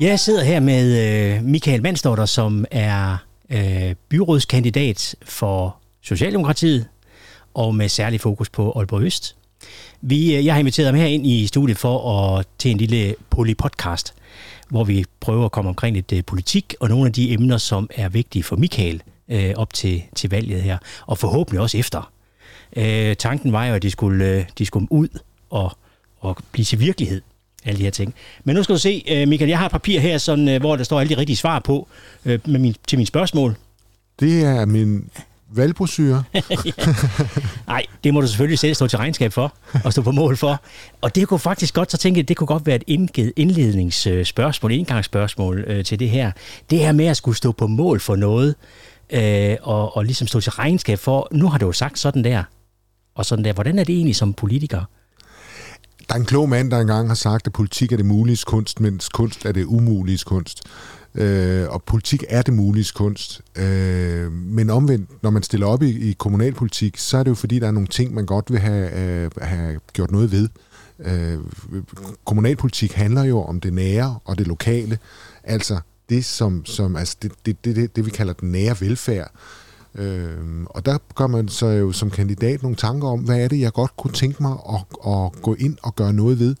Jeg sidder her med øh, Michael Mandstorter, som er øh, byrådskandidat for Socialdemokratiet, og med særlig fokus på Aalborg Øst. Vi, øh, jeg har inviteret ham her ind i studiet for at til en lille polypodcast, hvor vi prøver at komme omkring lidt øh, politik og nogle af de emner, som er vigtige for Michael øh, op til, til valget her, og forhåbentlig også efter. Øh, tanken var jo, at de skulle, øh, de skulle ud og, og blive til virkelighed alle de her ting. Men nu skal du se, øh, Michael, jeg har et papir her, sådan, øh, hvor der står alle de rigtige svar på øh, med min, til mine spørgsmål. Det er min valgbrochure. Nej, det må du selvfølgelig selv stå til regnskab for, og stå på mål for. Og det kunne faktisk godt, så tænke det kunne godt være et indledningsspørgsmål, indgangsspørgsmål til det her. Det her med at skulle stå på mål for noget, øh, og, og ligesom stå til regnskab for, nu har du jo sagt sådan der, og sådan der. Hvordan er det egentlig som politiker? Der er en klog mand, der engang har sagt, at politik er det mulige kunst, mens kunst er det umulige kunst. Øh, og politik er det mulige kunst. Øh, men omvendt, når man stiller op i, i kommunalpolitik, så er det jo fordi, der er nogle ting, man godt vil have, øh, have gjort noget ved. Øh, kommunalpolitik handler jo om det nære og det lokale. Altså det, som, som altså det, det, det, det, det vi kalder den nære velfærd. Øh, og der gør man så jo som kandidat nogle tanker om, hvad er det, jeg godt kunne tænke mig at, at gå ind og gøre noget ved.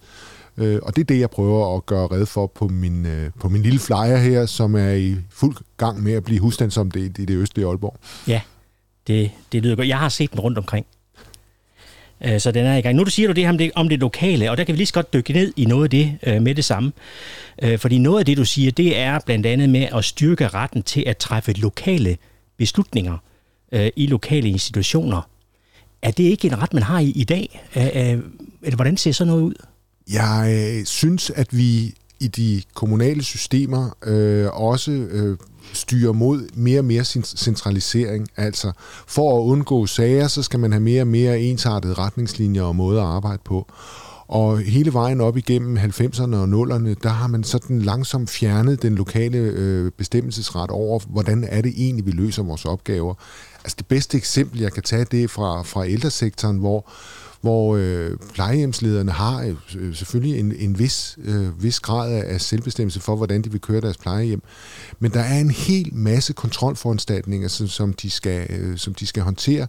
Øh, og det er det, jeg prøver at gøre red for på min, øh, på min lille flyer her, som er i fuld gang med at blive husstandsomdelt i det østlige Aalborg. Ja, det, det lyder godt. Jeg har set den rundt omkring. Øh, så den er i gang. Nu du siger du det om det, om det lokale, og der kan vi lige så godt dykke ned i noget af det øh, med det samme. Øh, fordi noget af det, du siger, det er blandt andet med at styrke retten til at træffe lokale beslutninger øh, i lokale institutioner. Er det ikke en ret, man har i, i dag? Øh, øh, eller hvordan ser sådan noget ud? Jeg øh, synes, at vi i de kommunale systemer øh, også øh, styrer mod mere og mere centralisering. Altså, for at undgå sager, så skal man have mere og mere ensartede retningslinjer og måder at arbejde på. Og hele vejen op igennem 90'erne og 0'erne, der har man sådan langsomt fjernet den lokale øh, bestemmelsesret over, hvordan er det egentlig, vi løser vores opgaver. Altså det bedste eksempel, jeg kan tage, det er fra, fra ældresektoren, hvor hvor øh, plejehjemslederne har øh, selvfølgelig en, en vis, øh, vis grad af selvbestemmelse for, hvordan de vil køre deres plejehjem. Men der er en hel masse kontrolforanstaltninger, som, som, de, skal, øh, som de skal håndtere,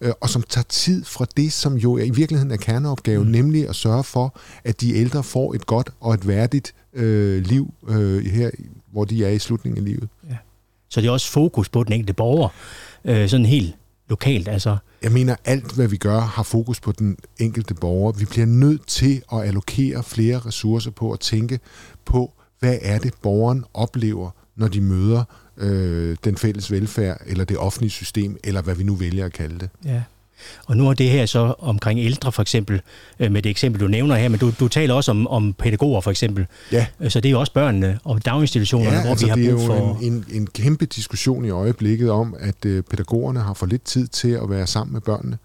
øh, og som tager tid fra det, som jo i virkeligheden er kerneopgaven, mm. nemlig at sørge for, at de ældre får et godt og et værdigt øh, liv øh, her, hvor de er i slutningen af livet. Ja. Så det er også fokus på den enkelte borger, øh, sådan helt lokalt. Altså. Jeg mener, alt hvad vi gør har fokus på den enkelte borger. Vi bliver nødt til at allokere flere ressourcer på at tænke på, hvad er det, borgeren oplever, når de møder øh, den fælles velfærd, eller det offentlige system, eller hvad vi nu vælger at kalde det. Ja. Og nu er det her så omkring ældre for eksempel, øh, med det eksempel, du nævner her, men du, du taler også om, om pædagoger for eksempel. Ja. Øh, så det er jo også børnene og daginstitutionerne, ja, hvor altså, vi har brug for... det er jo en, en, en kæmpe diskussion i øjeblikket om, at øh, pædagogerne har for lidt tid til at være sammen med børnene.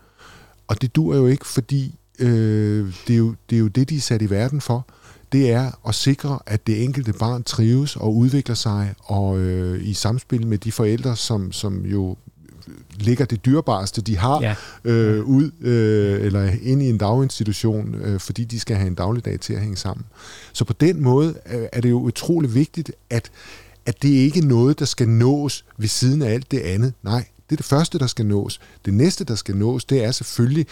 Og det dur jo ikke, fordi øh, det, er jo, det er jo det, de er sat i verden for det er at sikre, at det enkelte barn trives og udvikler sig og øh, i samspil med de forældre, som, som jo lægger det dyrbareste, de har, ja. øh, ud øh, eller ind i en daginstitution, øh, fordi de skal have en dagligdag til at hænge sammen. Så på den måde øh, er det jo utrolig vigtigt, at, at det ikke er noget, der skal nås ved siden af alt det andet. Nej, det er det første, der skal nås. Det næste, der skal nås, det er selvfølgelig,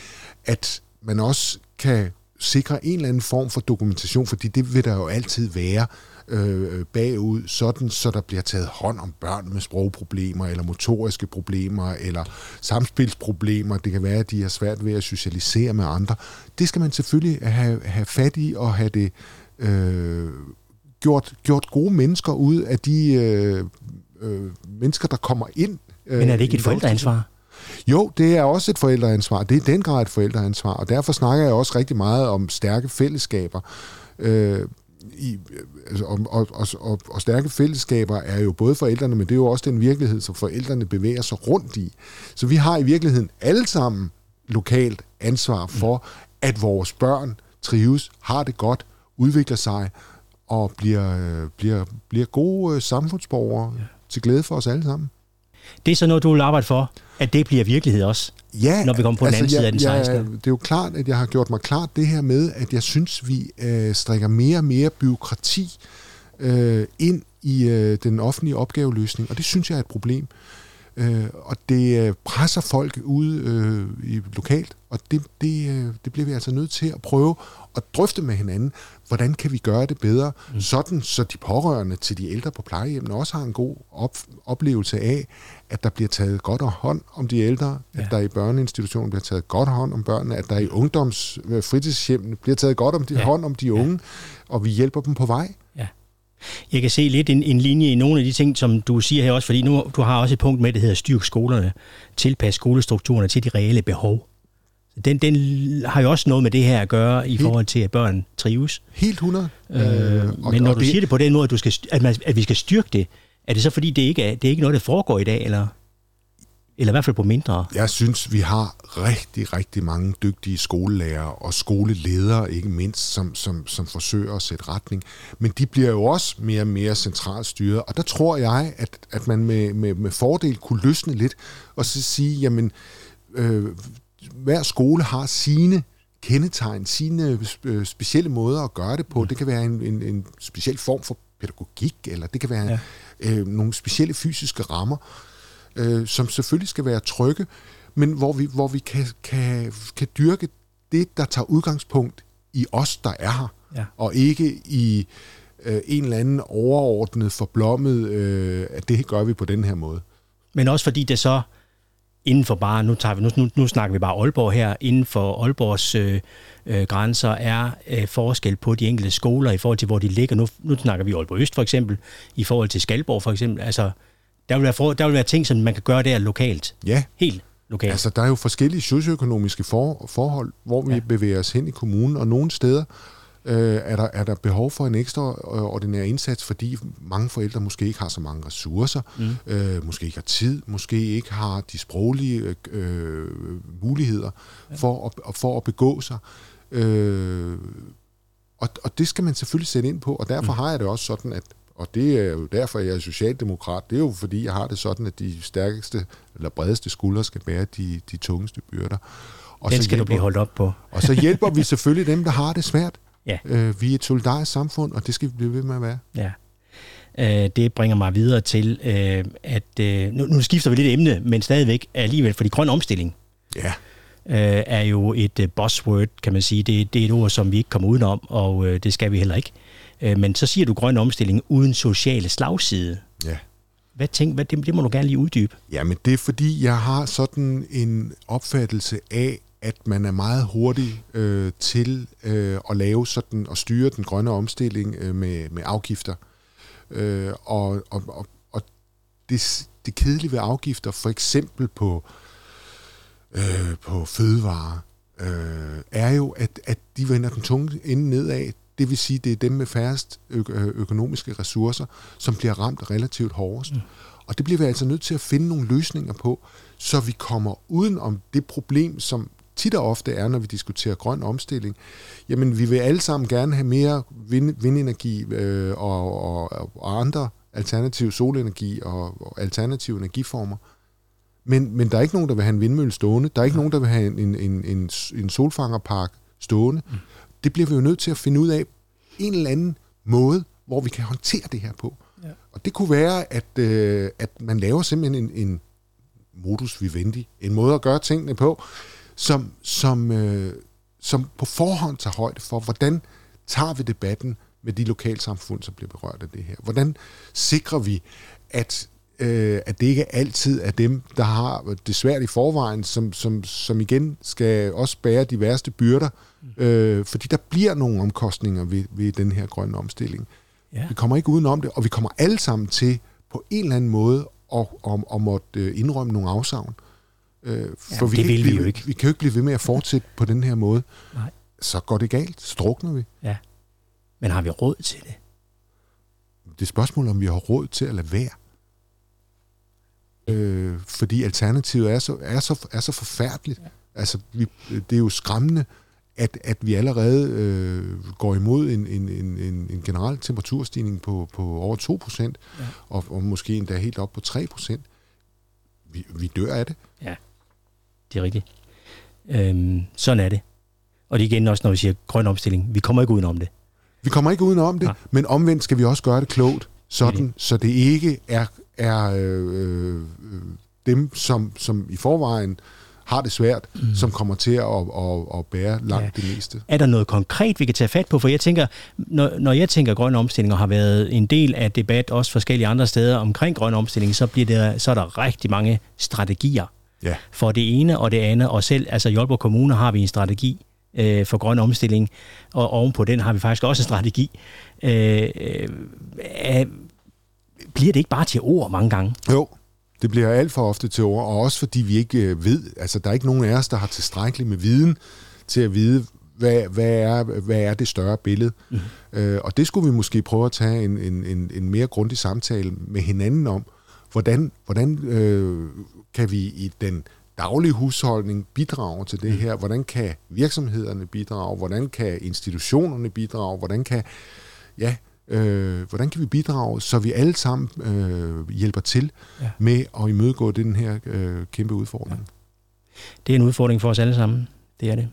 at man også kan sikre en eller anden form for dokumentation, fordi det vil der jo altid være øh, bagud, sådan så der bliver taget hånd om børn med sprogproblemer, eller motoriske problemer, eller samspilsproblemer. Det kan være, at de har svært ved at socialisere med andre. Det skal man selvfølgelig have, have fat i og have det øh, gjort, gjort gode mennesker ud af de øh, øh, mennesker, der kommer ind. Øh, Men er det ikke et forældreansvar? Jo, det er også et forældreansvar. Det er den grad et forældreansvar, og derfor snakker jeg også rigtig meget om stærke fællesskaber. Øh, i, altså, og, og, og, og stærke fællesskaber er jo både forældrene, men det er jo også den virkelighed, som forældrene bevæger sig rundt i. Så vi har i virkeligheden alle sammen lokalt ansvar for, at vores børn trives, har det godt, udvikler sig og bliver, bliver, bliver gode samfundsborgere ja. til glæde for os alle sammen. Det er så noget, du vil arbejde for, at det bliver virkelighed også, ja, når vi kommer på altså, den anden side af den 16. Ja, det er jo klart, at jeg har gjort mig klart det her med, at jeg synes, vi øh, strikker mere og mere byråkrati øh, ind i øh, den offentlige opgaveløsning, og det synes jeg er et problem. Øh, og det øh, presser folk ud øh, i lokalt, og det, det, øh, det bliver vi altså nødt til at prøve at drøfte med hinanden, hvordan kan vi gøre det bedre, mm. sådan så de pårørende til de ældre på plejehjemmene også har en god op, oplevelse af, at der bliver taget godt hånd om de ældre, ja. at der i børneinstitutionen bliver taget godt hånd om børnene, at der i ungdoms øh, fritidshjemmene bliver taget godt om de, ja. hånd om de unge, ja. og vi hjælper dem på vej. Ja. Jeg kan se lidt en, en linje i nogle af de ting, som du siger her også, fordi nu du har også et punkt med, det hedder styrk skolerne, tilpas skolestrukturerne til de reelle behov. Den, den har jo også noget med det her at gøre i Helt. forhold til, at børn trives. Helt 100. Øh, og, men når og du det... siger det på den måde, at, du skal, at, man, at vi skal styrke det, er det så fordi, det ikke er, det er ikke noget, der foregår i dag, eller? Eller i hvert fald på mindre. Jeg synes, vi har rigtig, rigtig mange dygtige skolelærere og skoleledere, ikke mindst, som, som, som forsøger at sætte retning. Men de bliver jo også mere og mere centralt styret. Og der tror jeg, at, at man med, med, med fordel kunne løsne lidt og så sige, jamen, øh, hver skole har sine kendetegn, sine øh, specielle måder at gøre det på. Det kan være en, en, en speciel form for pædagogik, eller det kan være ja. øh, nogle specielle fysiske rammer øh, som selvfølgelig skal være trygge, men hvor vi, hvor vi kan, kan, kan dyrke det, der tager udgangspunkt i os, der er her, ja. og ikke i øh, en eller anden overordnet forblommet, øh, at det gør vi på den her måde. Men også fordi det så inden for bare, nu, tager vi, nu, nu, nu snakker vi bare Aalborg her, inden for Aalborgs øh, øh, grænser er øh, forskel på de enkelte skoler i forhold til, hvor de ligger. Nu, nu snakker vi Aalborg Øst for eksempel, i forhold til Skalborg for eksempel. Altså, der vil, være for, der vil være ting, som man kan gøre der lokalt. Ja. Helt lokalt. Altså, der er jo forskellige socioøkonomiske for, forhold, hvor vi ja. bevæger os hen i kommunen, og nogle steder øh, er, der, er der behov for en ekstraordinær indsats, fordi mange forældre måske ikke har så mange ressourcer, mm. øh, måske ikke har tid, måske ikke har de sproglige øh, muligheder ja. for, at, for at begå sig. Øh, og, og det skal man selvfølgelig sætte ind på, og derfor mm. har jeg det også sådan, at og det er jo derfor, jeg er socialdemokrat. Det er jo fordi, jeg har det sådan, at de stærkeste eller bredeste skuldre skal bære de, de tungeste byrder. Og Den så skal hjælper, du blive holdt op på. og så hjælper vi selvfølgelig dem, der har det svært. Ja. Øh, vi er et solidarisk samfund, og det skal vi blive ved med at være. Ja. Øh, det bringer mig videre til, øh, at øh, nu, nu skifter vi lidt emne, men stadigvæk alligevel, for de grønne omstilling ja. øh, er jo et uh, buzzword, kan man sige. Det, det er et ord, som vi ikke kommer udenom, og øh, det skal vi heller ikke. Øh, men så siger du grøn omstilling uden sociale slagside. Ja. Hvad tænk, hvad, det, det må du gerne lige uddybe. Ja, men det er fordi, jeg har sådan en opfattelse af, at man er meget hurtig øh, til øh, at lave sådan og styre den grønne omstilling øh, med, med afgifter. Øh, og og, og, og det, det kedelige ved afgifter, for eksempel på, øh, på fødevarer, øh, er jo, at, at de vender den tunge ende nedad. Det vil sige, det er dem med færrest ø- økonomiske ressourcer, som bliver ramt relativt hårdest. Mm. Og det bliver vi altså nødt til at finde nogle løsninger på, så vi kommer uden om det problem, som tit og ofte er, når vi diskuterer grøn omstilling. Jamen, vi vil alle sammen gerne have mere vind, vindenergi øh, og, og, og andre alternative solenergi og, og alternative energiformer. Men, men der er ikke nogen, der vil have en vindmølle stående. Der er ikke nogen, der vil have en, en, en, en solfangerpark stående. Mm det bliver vi jo nødt til at finde ud af en eller anden måde, hvor vi kan håndtere det her på. Ja. Og det kunne være, at, øh, at man laver simpelthen en, en modus vivendi, en måde at gøre tingene på, som, som, øh, som på forhånd tager højde for, hvordan tager vi debatten med de lokalsamfund, som bliver berørt af det her? Hvordan sikrer vi, at øh, at det ikke altid er dem, der har det svært i forvejen, som, som, som igen skal også bære de værste byrder, øh, fordi der bliver nogle omkostninger ved, ved den her grønne omstilling. Ja. Vi kommer ikke udenom det, og vi kommer alle sammen til på en eller anden måde at, at, at måtte øh, indrømme nogle afsavn. Øh, for ja, vi, det vil blive, vi jo ikke. Vi kan jo ikke blive ved med at fortsætte på den her måde. Nej. Så går det galt, så drukner vi. Ja. Men har vi råd til det? Det er spørgsmålet, om vi har råd til at lade være. Øh, fordi alternativet er så, er så, er så forfærdeligt. Ja. Altså, vi, det er jo skræmmende, at, at vi allerede øh, går imod en, en, en, en generel temperaturstigning på, på over 2 procent, ja. og, og måske endda helt op på 3 procent. Vi, vi dør af det. Ja, det er rigtigt. Øhm, sådan er det. Og det er igen også, når vi siger grøn omstilling. Vi kommer ikke udenom det. Vi kommer ikke uden om det, Nej. men omvendt skal vi også gøre det klogt, sådan, så det ikke er, er øh, øh, dem, som, som i forvejen har det svært, mm. som kommer til at, at, at bære langt ja. det meste. Er der noget konkret, vi kan tage fat på? For jeg tænker, når, når jeg tænker grøn omstilling og har været en del af debat også forskellige andre steder omkring grøn omstilling, så, bliver det, så er der rigtig mange strategier Ja. for det ene og det andet. Og selv, altså i Aalborg Kommune har vi en strategi øh, for grøn omstilling, og ovenpå den har vi faktisk også en strategi. Øh, øh, bliver det ikke bare til ord mange gange? Jo, det bliver alt for ofte til ord, og også fordi vi ikke øh, ved, altså der er ikke nogen af os, der har tilstrækkeligt med viden til at vide, hvad, hvad, er, hvad er det større billede. Mm. Øh, og det skulle vi måske prøve at tage en, en, en, en mere grundig samtale med hinanden om, hvordan, hvordan øh, kan vi i den daglige husholdning bidrage til det her? Hvordan kan virksomhederne bidrage? Hvordan kan institutionerne bidrage? Hvordan kan, ja, øh, hvordan kan vi bidrage, så vi alle sammen øh, hjælper til Ja. ja. med at imødegå den her øh, kæmpe udfordring? Det er en udfordring for os alle sammen. Det er det.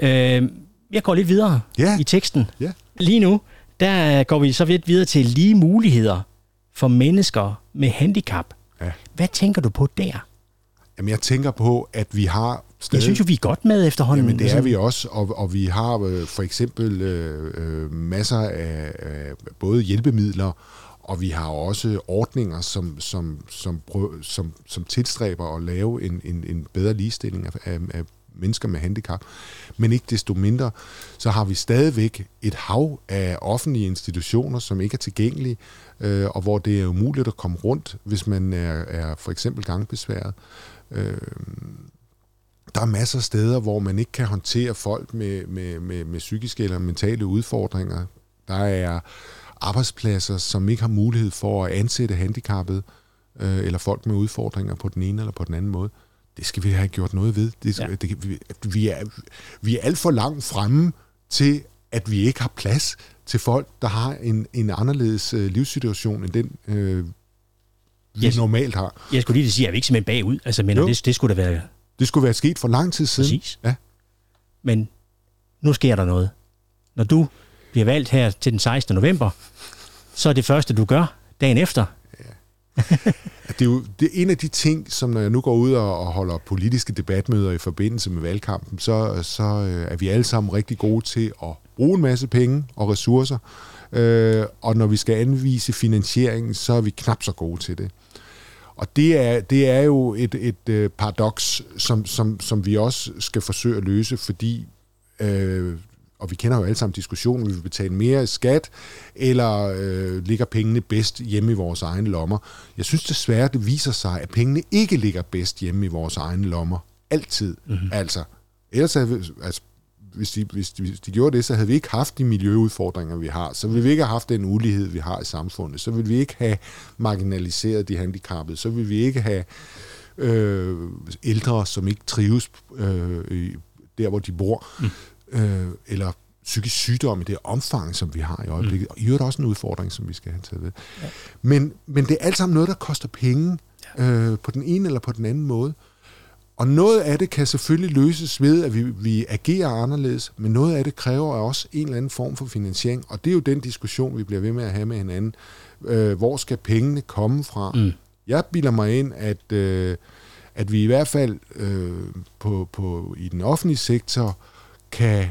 Øh, jeg går lidt videre Ja. i teksten. Ja. Lige nu, der går vi så lidt videre til lige muligheder for mennesker med handicap. Ja. Hvad tænker du på der? Jamen, jeg tænker på, at vi har stadig... Jeg synes jo, vi er godt med efterhånden. Jamen, det er Altså, vi også, og, og vi har øh, for eksempel øh, øh, masser af, af både hjælpemidler, og vi har også ordninger, som, som, som, prøv, som, som tilstræber at lave en, en, en bedre ligestilling af, af, af mennesker med handicap. Men ikke desto mindre, så har vi stadigvæk et hav af offentlige institutioner, som ikke er tilgængelige, øh, og hvor det er umuligt at komme rundt, hvis man er, er for eksempel gangbesværet. Øh, der er masser af steder, hvor man ikke kan håndtere folk med, med, med, med psykiske eller mentale udfordringer. Der er arbejdspladser, som ikke har mulighed for at ansætte handicappede øh, eller folk med udfordringer på den ene eller på den anden måde. Det skal vi have gjort noget ved. Det, Ja. ja. det, vi, vi, er, vi er alt for langt fremme til, at vi ikke har plads til folk, der har en, en anderledes øh, livssituation end den, øh, vi Yes. normalt har. Jeg skulle lige sige, at vi ikke simpelthen bagud. Altså, men Jo. det, det skulle da være Det skulle være sket for lang tid siden. præcis. Ja. Men nu sker der noget. Når du bliver valgt her til den 16. november, så er det første, du gør dagen efter. Det er jo det er en af de ting, som når jeg nu går ud og, og holder politiske debatmøder i forbindelse med valgkampen, så, så øh, er vi alle sammen rigtig gode til at bruge en masse penge og ressourcer. Øh, og når vi skal anvise finansieringen, så er vi knap så gode til det. Og det er, det er jo et, et øh, paradoks, som, som, som vi også skal forsøge at løse, fordi, øh, og vi kender jo alle sammen diskussionen, vi vil betale mere i skat, eller øh, ligger pengene bedst hjemme i vores egne lommer. Jeg synes desværre, det viser sig, at pengene ikke ligger bedst hjemme i vores egne lommer. Altid. Mm-hmm. Altså, ellers havde vi, altså, hvis de, hvis, de, hvis de gjorde det, så havde vi ikke haft de miljøudfordringer, vi har. Så ville vi ikke have haft den ulighed, vi har i samfundet. Så ville vi ikke have marginaliseret de handicappede. Så ville vi ikke have øh, ældre, som ikke trives øh, der, hvor de bor. Mm. Øh, eller psykisk sygdom i det omfang, som vi har i øjeblikket. Og i øvrigt også en udfordring, som vi skal have taget ved. Ja. Men, men det er alt sammen noget, der koster penge øh, på den ene eller på den anden måde. Og noget af det kan selvfølgelig løses ved, at vi, vi agerer anderledes, men noget af det kræver også en eller anden form for finansiering, og det er jo den diskussion, vi bliver ved med at have med hinanden. Øh, hvor skal pengene komme fra? Mm. Jeg bilder mig ind, at, øh, at vi i hvert fald øh, på, på, i den offentlige sektor kan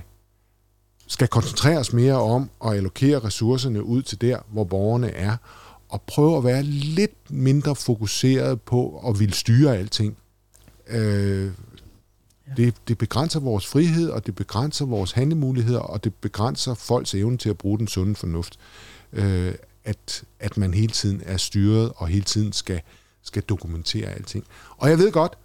skal koncentrere os mere om at allokere ressourcerne ud til der, hvor borgerne er, og prøve at være lidt mindre fokuseret på at ville styre alting. Øh, det, det begrænser vores frihed, og det begrænser vores handlemuligheder, og det begrænser folks evne til at bruge den sunde fornuft. Øh, at, at man hele tiden er styret, og hele tiden skal, skal dokumentere alting. Og jeg ved godt,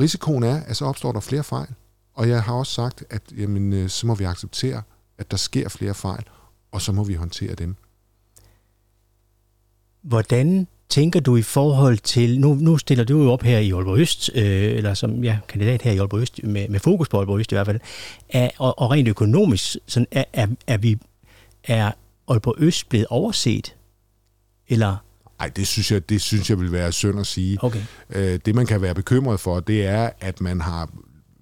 risikoen er, at så opstår der flere fejl. Og jeg har også sagt, at jamen, øh, så må vi acceptere, at der sker flere fejl, og så må vi håndtere dem. Hvordan tænker du i forhold til, nu, nu stiller du jo op her i Aalborg Øst, øh, eller som ja, kandidat her i Aalborg Øst, med, med fokus på Aalborg Øst i hvert fald, er, og, og rent økonomisk, sådan, er, er, er, vi, er Aalborg Øst blevet overset? Eller, Ej, det synes jeg, det synes jeg vil være synd at sige. okay, Øh, det, man kan være bekymret for, det er, at man har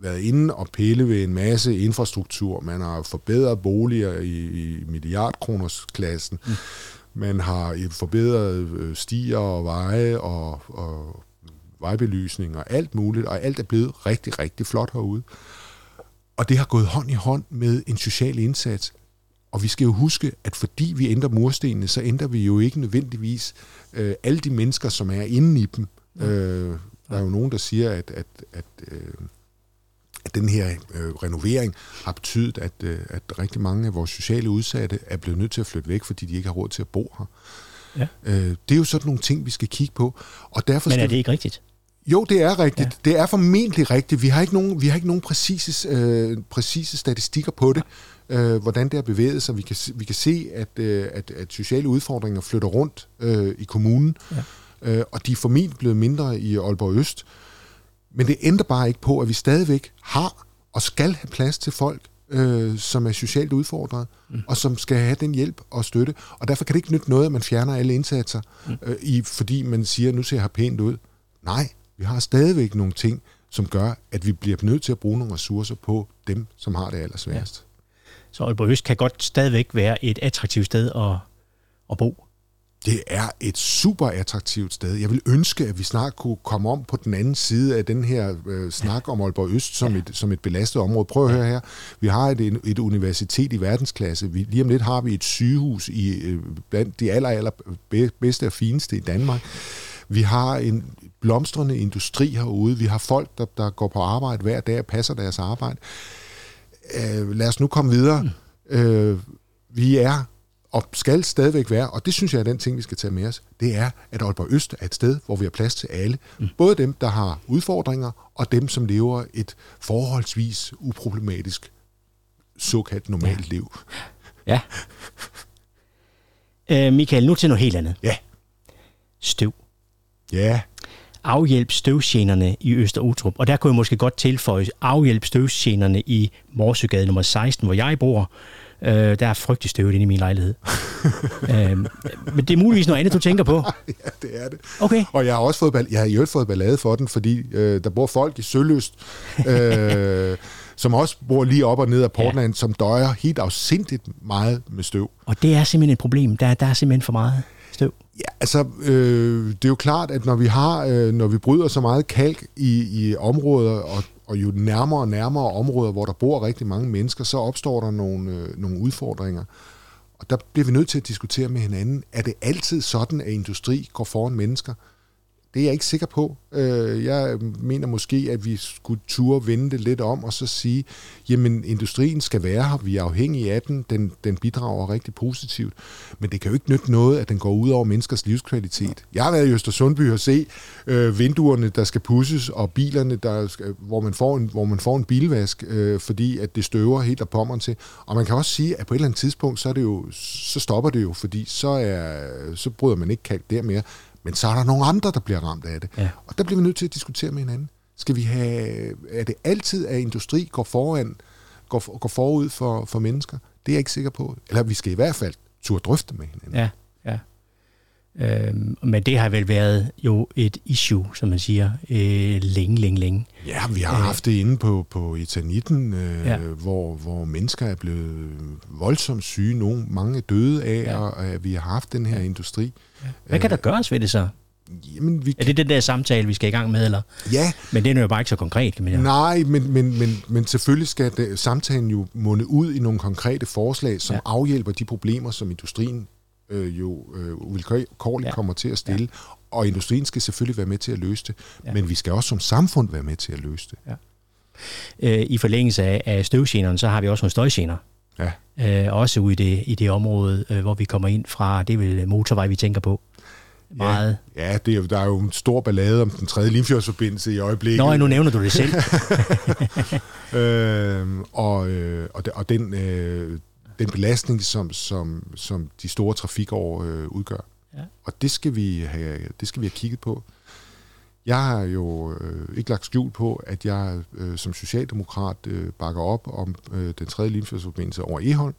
været inde og pille ved en masse infrastruktur. Man har forbedret boliger i, i milliardkronersklassen. Mm. Man har forbedret øh, stier og veje og, og vejbelysning og alt muligt, og alt er blevet rigtig, rigtig flot herude. Og det har gået hånd i hånd med en social indsats. Og vi skal jo huske, at fordi vi ændrer murstenene, så ændrer vi jo ikke nødvendigvis øh, alle de mennesker, som er inde i dem. Ja. Øh, der er jo nogen, der siger, at, at, at, øh, at den her øh, renovering har betydet, at, øh, at rigtig mange af vores sociale udsatte er blevet nødt til at flytte væk, fordi de ikke har råd til at bo her. Ja. Øh, det er jo sådan nogle ting, vi skal kigge på. Og derfor Men er det ikke rigtigt? Jo, det er rigtigt. Ja. Det er formentlig rigtigt. Vi har ikke nogen, vi har ikke nogen præcise, øh, præcise statistikker på det, øh, hvordan det har bevæget sig. Vi kan, vi kan se, at, øh, at, at sociale udfordringer flytter rundt øh, i kommunen, ja. øh, og de er formentlig blevet mindre i Aalborg Øst. Men det ændrer bare ikke på, at vi stadigvæk har og skal have plads til folk, øh, som er socialt udfordret, mm. og som skal have den hjælp og støtte. Og derfor kan det ikke nytte noget, at man fjerner alle indsatser, mm. øh, i, fordi man siger, nu ser jeg pænt ud. Nej, vi har stadigvæk nogle ting, som gør, at vi bliver nødt til at bruge nogle ressourcer på dem, som har det allersværest. Ja. Så Aalborg Øst kan godt stadigvæk være et attraktivt sted at, at bo. Det er et super attraktivt sted. Jeg vil ønske, at vi snart kunne komme om på den anden side af den her øh, snak om Aalborg Øst som, ja. et, som et belastet område. Prøv at høre her. Vi har et, et universitet i verdensklasse. Vi, lige om lidt har vi et sygehus i øh, blandt de aller, aller bedste og fineste i Danmark. Vi har en blomstrende industri herude. Vi har folk, der, der går på arbejde hver dag og passer deres arbejde. Øh, lad os nu komme videre. Mm. Øh, vi er og skal stadigvæk være, og det synes jeg er den ting, vi skal tage med os, det er, at Aalborg Øst er et sted, hvor vi har plads til alle. Mm. Både dem, der har udfordringer, og dem, som lever et forholdsvis uproblematisk, såkaldt normalt ja. liv. Ja. Øh, Michael, nu til noget helt andet. Ja. Støv. Ja. Afhjælp støvsgenerne i Øster Utrup. Og der kunne jeg måske godt tilføje afhjælp støvsgenerne i Morsøgade nummer 16, hvor jeg bor. Øh, der er frygtelig støvet inde i min lejlighed. øh, men det er muligvis noget andet, du tænker på. ja, det er det. Okay. Og jeg har også fået, jeg har i øvrigt fået ballade for den, fordi øh, der bor folk i Søløst, øh, som også bor lige op og ned af Portland, ja. som døjer helt afsindigt meget med støv. Og det er simpelthen et problem. Der, der er simpelthen for meget støv. Ja, altså, øh, det er jo klart, at når vi har, øh, når vi bryder så meget kalk i, i områder, og, og jo nærmere og nærmere områder, hvor der bor rigtig mange mennesker, så opstår der nogle, øh, nogle udfordringer. Og der bliver vi nødt til at diskutere med hinanden, er det altid sådan, at industri går foran mennesker? Det er jeg ikke sikker på. Øh, jeg mener måske, at vi skulle turde vende det lidt om og så sige, jamen industrien skal være her, vi er afhængige af den, den, den bidrager rigtig positivt, men det kan jo ikke nytte noget, at den går ud over menneskers livskvalitet. Jeg har været i Østersundby og se øh, vinduerne, der skal pusses, og bilerne, der skal, hvor, man får en, hvor man får en bilvask, øh, fordi at det støver helt og pommeren til. Og man kan også sige, at på et eller andet tidspunkt, så, er det jo, så stopper det jo, fordi så, er, så bryder man ikke kalk der mere. Men så er der nogle andre, der bliver ramt af det. Ja. Og der bliver vi nødt til at diskutere med hinanden. Skal vi have, er det altid, at industri går foran, går, går forud for, for mennesker? Det er jeg ikke sikker på. Eller vi skal i hvert fald turde drøfte med hinanden. Ja, ja. Øhm, men det har vel været jo et issue, som man siger, øh, længe, længe, længe. Ja, vi har øh, haft det inde på, på etanitten, øh, ja. hvor, hvor mennesker er blevet voldsomt syge. Nogle, mange er døde af, ja. og at vi har haft den her ja. industri. Hvad kan der gøres ved det så? Jamen, vi... Er det den der samtale, vi skal i gang med, eller? Ja. Men det er jo bare ikke så konkret, kan man Nej, men, men, men, men selvfølgelig skal det, samtalen jo munde ud i nogle konkrete forslag, som ja. afhjælper de problemer, som industrien øh, jo øh, vilkårligt ja. kommer til at stille. Ja. Og industrien skal selvfølgelig være med til at løse det, ja. men vi skal også som samfund være med til at løse det. Ja. Øh, I forlængelse af, af støvgenerne, så har vi også nogle støjgener. Ja. Øh, også ude i det, i det område, øh, hvor vi kommer ind fra. Det er vel motorvej, vi tænker på. Meget. Ja, ja det er, der er jo en stor ballade om den tredje Limfjordsforbindelse i øjeblikket. Nå, nu nævner du det selv. øh, og, øh, og, og den, øh, den belastning, som, som, som de store trafikår øh, udgør. Ja. Og det skal, vi have, det skal vi have kigget på. Jeg har jo øh, ikke lagt skjul på, at jeg øh, som socialdemokrat øh, bakker op om øh, den tredje limfjordsforbindelse over Eholm.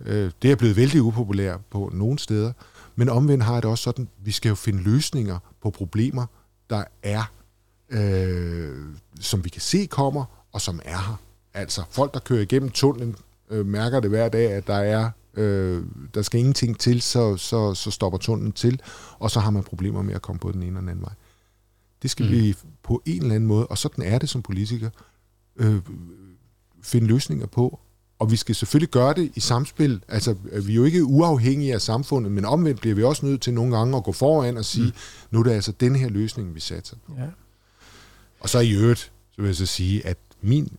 Øh, det er blevet vældig upopulært på nogle steder, men omvendt har jeg det også sådan, vi skal jo finde løsninger på problemer, der er, øh, som vi kan se kommer, og som er her. Altså folk, der kører igennem tunnelen, øh, mærker det hver dag, at der er øh, der skal ingenting til, så, så, så stopper tunnelen til, og så har man problemer med at komme på den ene eller den anden vej. Det skal mm. vi på en eller anden måde, og sådan er det som politiker, øh, finde løsninger på. Og vi skal selvfølgelig gøre det i samspil. Altså, vi er jo ikke uafhængige af samfundet, men omvendt bliver vi også nødt til nogle gange at gå foran og sige, mm. nu er det altså den her løsning, vi satser på. Ja. Og så i øvrigt, så vil jeg så sige, at min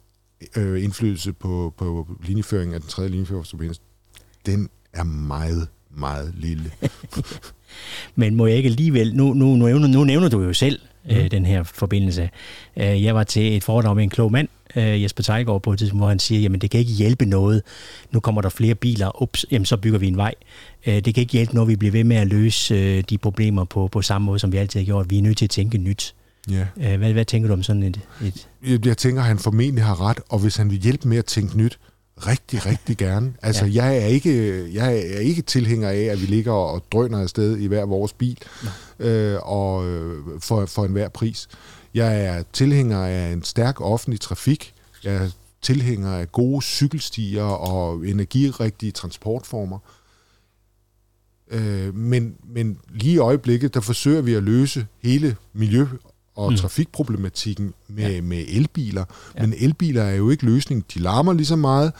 øh, indflydelse på, på linjeføringen af den tredje linjeføringsforbindelse, den er meget, meget lille. Men må jeg ikke alligevel, nu, nu, nu, nævner, nu nævner du jo selv mm. øh, den her forbindelse. Øh, jeg var til et foredrag med en klog mand, øh, Jesper Tejgaard, på et tidspunkt, hvor han siger, jamen det kan ikke hjælpe noget. Nu kommer der flere biler, ups, jamen så bygger vi en vej. Øh, det kan ikke hjælpe noget, vi bliver ved med at løse øh, de problemer på, på samme måde, som vi altid har gjort. Vi er nødt til at tænke nyt. Ja. Øh, hvad, hvad tænker du om sådan et, et... Jeg tænker, at han formentlig har ret, og hvis han vil hjælpe med at tænke nyt, rigtig, rigtig gerne. Altså, ja. jeg, er ikke, jeg er ikke tilhænger af, at vi ligger og drøner afsted i hver vores bil øh, og øh, for, for enhver pris. Jeg er tilhænger af en stærk offentlig trafik. Jeg er tilhænger af gode cykelstier og energirigtige transportformer. Øh, men, men lige i øjeblikket, der forsøger vi at løse hele miljø- og mm. trafikproblematikken med, ja. med elbiler. Ja. Men elbiler er jo ikke løsning. De larmer lige så meget.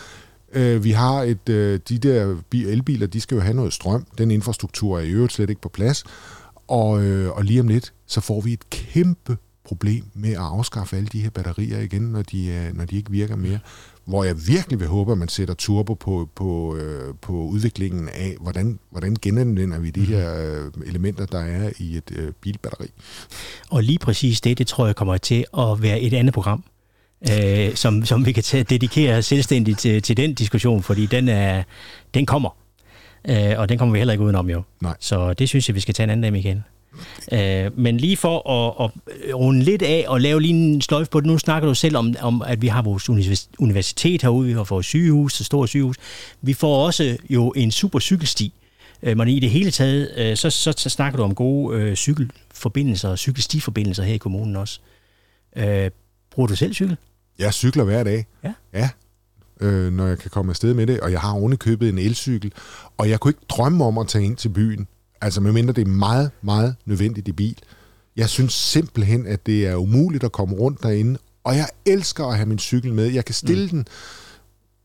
Øh, vi har et, øh, de der elbiler, de skal jo have noget strøm. Den infrastruktur er i øvrigt slet ikke på plads. Og, øh, og lige om lidt, så får vi et kæmpe problem med at afskaffe alle de her batterier igen, når de, øh, når de ikke virker mere hvor jeg virkelig vil håbe, at man sætter turbo på, på, øh, på udviklingen af, hvordan, hvordan genanvender vi de mhm. her øh, elementer, der er i et øh, bilbatteri. Og lige præcis det, det tror jeg kommer til at være et andet program, øh, som, som vi kan tage, dedikere selvstændigt til, til den diskussion, fordi den, er, den kommer. Øh, og den kommer vi heller ikke udenom jo. Nej. Så det synes jeg, vi skal tage en anden dag, Michael. Øh, men lige for at, at runde lidt af og lave lige en sløjf på det, nu snakker du selv om, om at vi har vores universitet herude, vi har vores sygehus, så store sygehus. Vi får også jo en super cykelsti, øh, men i det hele taget, øh, så, så, så snakker du om gode øh, cykelforbindelser og cykelstiforbindelser her i kommunen også. Øh, bruger du selv cykel? Jeg cykler hver dag. Ja? Ja, øh, når jeg kan komme afsted med det, og jeg har ovenikøbet en elcykel, og jeg kunne ikke drømme om at tage ind til byen. Altså medmindre det er meget, meget nødvendigt i bil. Jeg synes simpelthen, at det er umuligt at komme rundt derinde, og jeg elsker at have min cykel med. Jeg kan stille mm. den.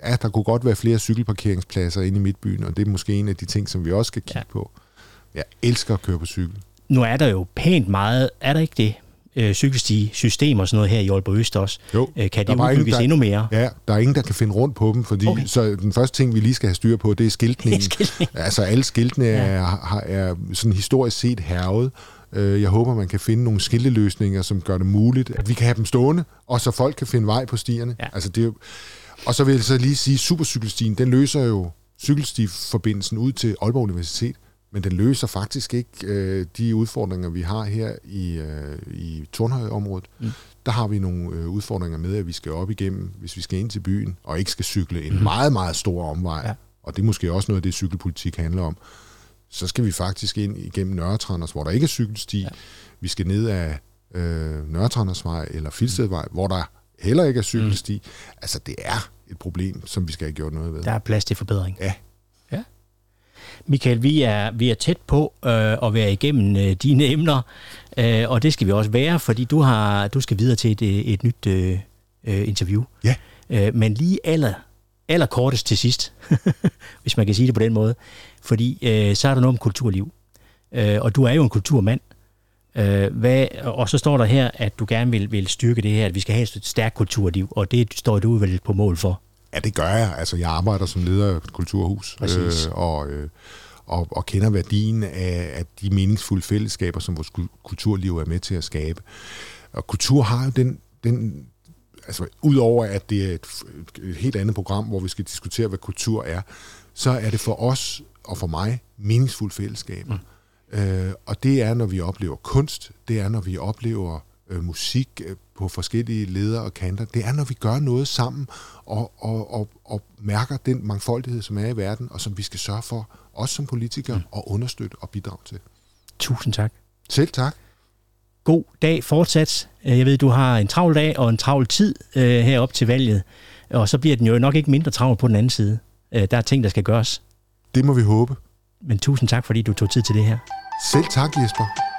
Ja, der kunne godt være flere cykelparkeringspladser inde i midtbyen, og det er måske en af de ting, som vi også skal kigge ja. på. Jeg elsker at køre på cykel. Nu er der jo pænt meget, er der ikke det, øh, cykelstige-system og sådan noget her i Aalborg Øst også. Jo, øh, kan det udbygges ingen, der, endnu mere? Ja, der er ingen, der kan finde rundt på dem, fordi okay. så den første ting, vi lige skal have styr på, det er skiltningen. Skiltning. Altså alle skiltene ja. er, er sådan historisk set hervet. Øh, jeg håber, man kan finde nogle skilteløsninger, som gør det muligt, at vi kan have dem stående, og så folk kan finde vej på stierne. Ja. Altså, det er jo, og så vil jeg så lige sige, at supercykelstien, den løser jo cykelstiforbindelsen ud til Aalborg Universitet men den løser faktisk ikke øh, de udfordringer, vi har her i, øh, i Tornhøj-området. Mm. Der har vi nogle øh, udfordringer med, at vi skal op igennem, hvis vi skal ind til byen, og ikke skal cykle en mm. meget, meget stor omvej. Ja. Og det er måske også noget af det, cykelpolitik handler om. Så skal vi faktisk ind igennem Nørretranders, hvor der ikke er cykelsti. Ja. Vi skal ned af øh, Nørretrandersvej eller Filstedvej, mm. hvor der heller ikke er cykelsti. Mm. Altså, det er et problem, som vi skal have gjort noget ved. Der er plads til forbedring. Ja, Michael, vi er, vi er tæt på øh, at være igennem øh, dine emner, øh, og det skal vi også være, fordi du har du skal videre til et, øh, et nyt øh, øh, interview. Ja. Øh, men lige aller, aller kortest til sidst, hvis man kan sige det på den måde, fordi øh, så er der noget om kulturliv. Øh, og du er jo en kulturmand. Øh, hvad, og så står der her, at du gerne vil, vil styrke det her, at vi skal have et stærkt kulturliv, og det står du vel på mål for. Ja, det gør jeg. Altså, jeg arbejder som leder af et kulturhus, øh, og, øh, og, og kender værdien af, af de meningsfulde fællesskaber, som vores kulturliv er med til at skabe. Og kultur har jo den, den altså udover at det er et, et helt andet program, hvor vi skal diskutere, hvad kultur er, så er det for os og for mig meningsfulde fællesskaber. Mm. Øh, og det er, når vi oplever kunst, det er, når vi oplever øh, musik øh, på forskellige ledere og kanter. Det er, når vi gør noget sammen og, og, og, og mærker den mangfoldighed, som er i verden, og som vi skal sørge for, også som politikere, mm. at understøtte og bidrage til. Tusind tak. Selv tak. god dag fortsat. Øh, Jeg ved, du har en travl dag og en travl tid øh, herop til valget, og så bliver den jo nok ikke mindre travl på den anden side. Øh, der er ting, der skal gøres. Det må vi håbe. Men tusind tak, fordi du tog tid til det her. Selv tak, Jesper.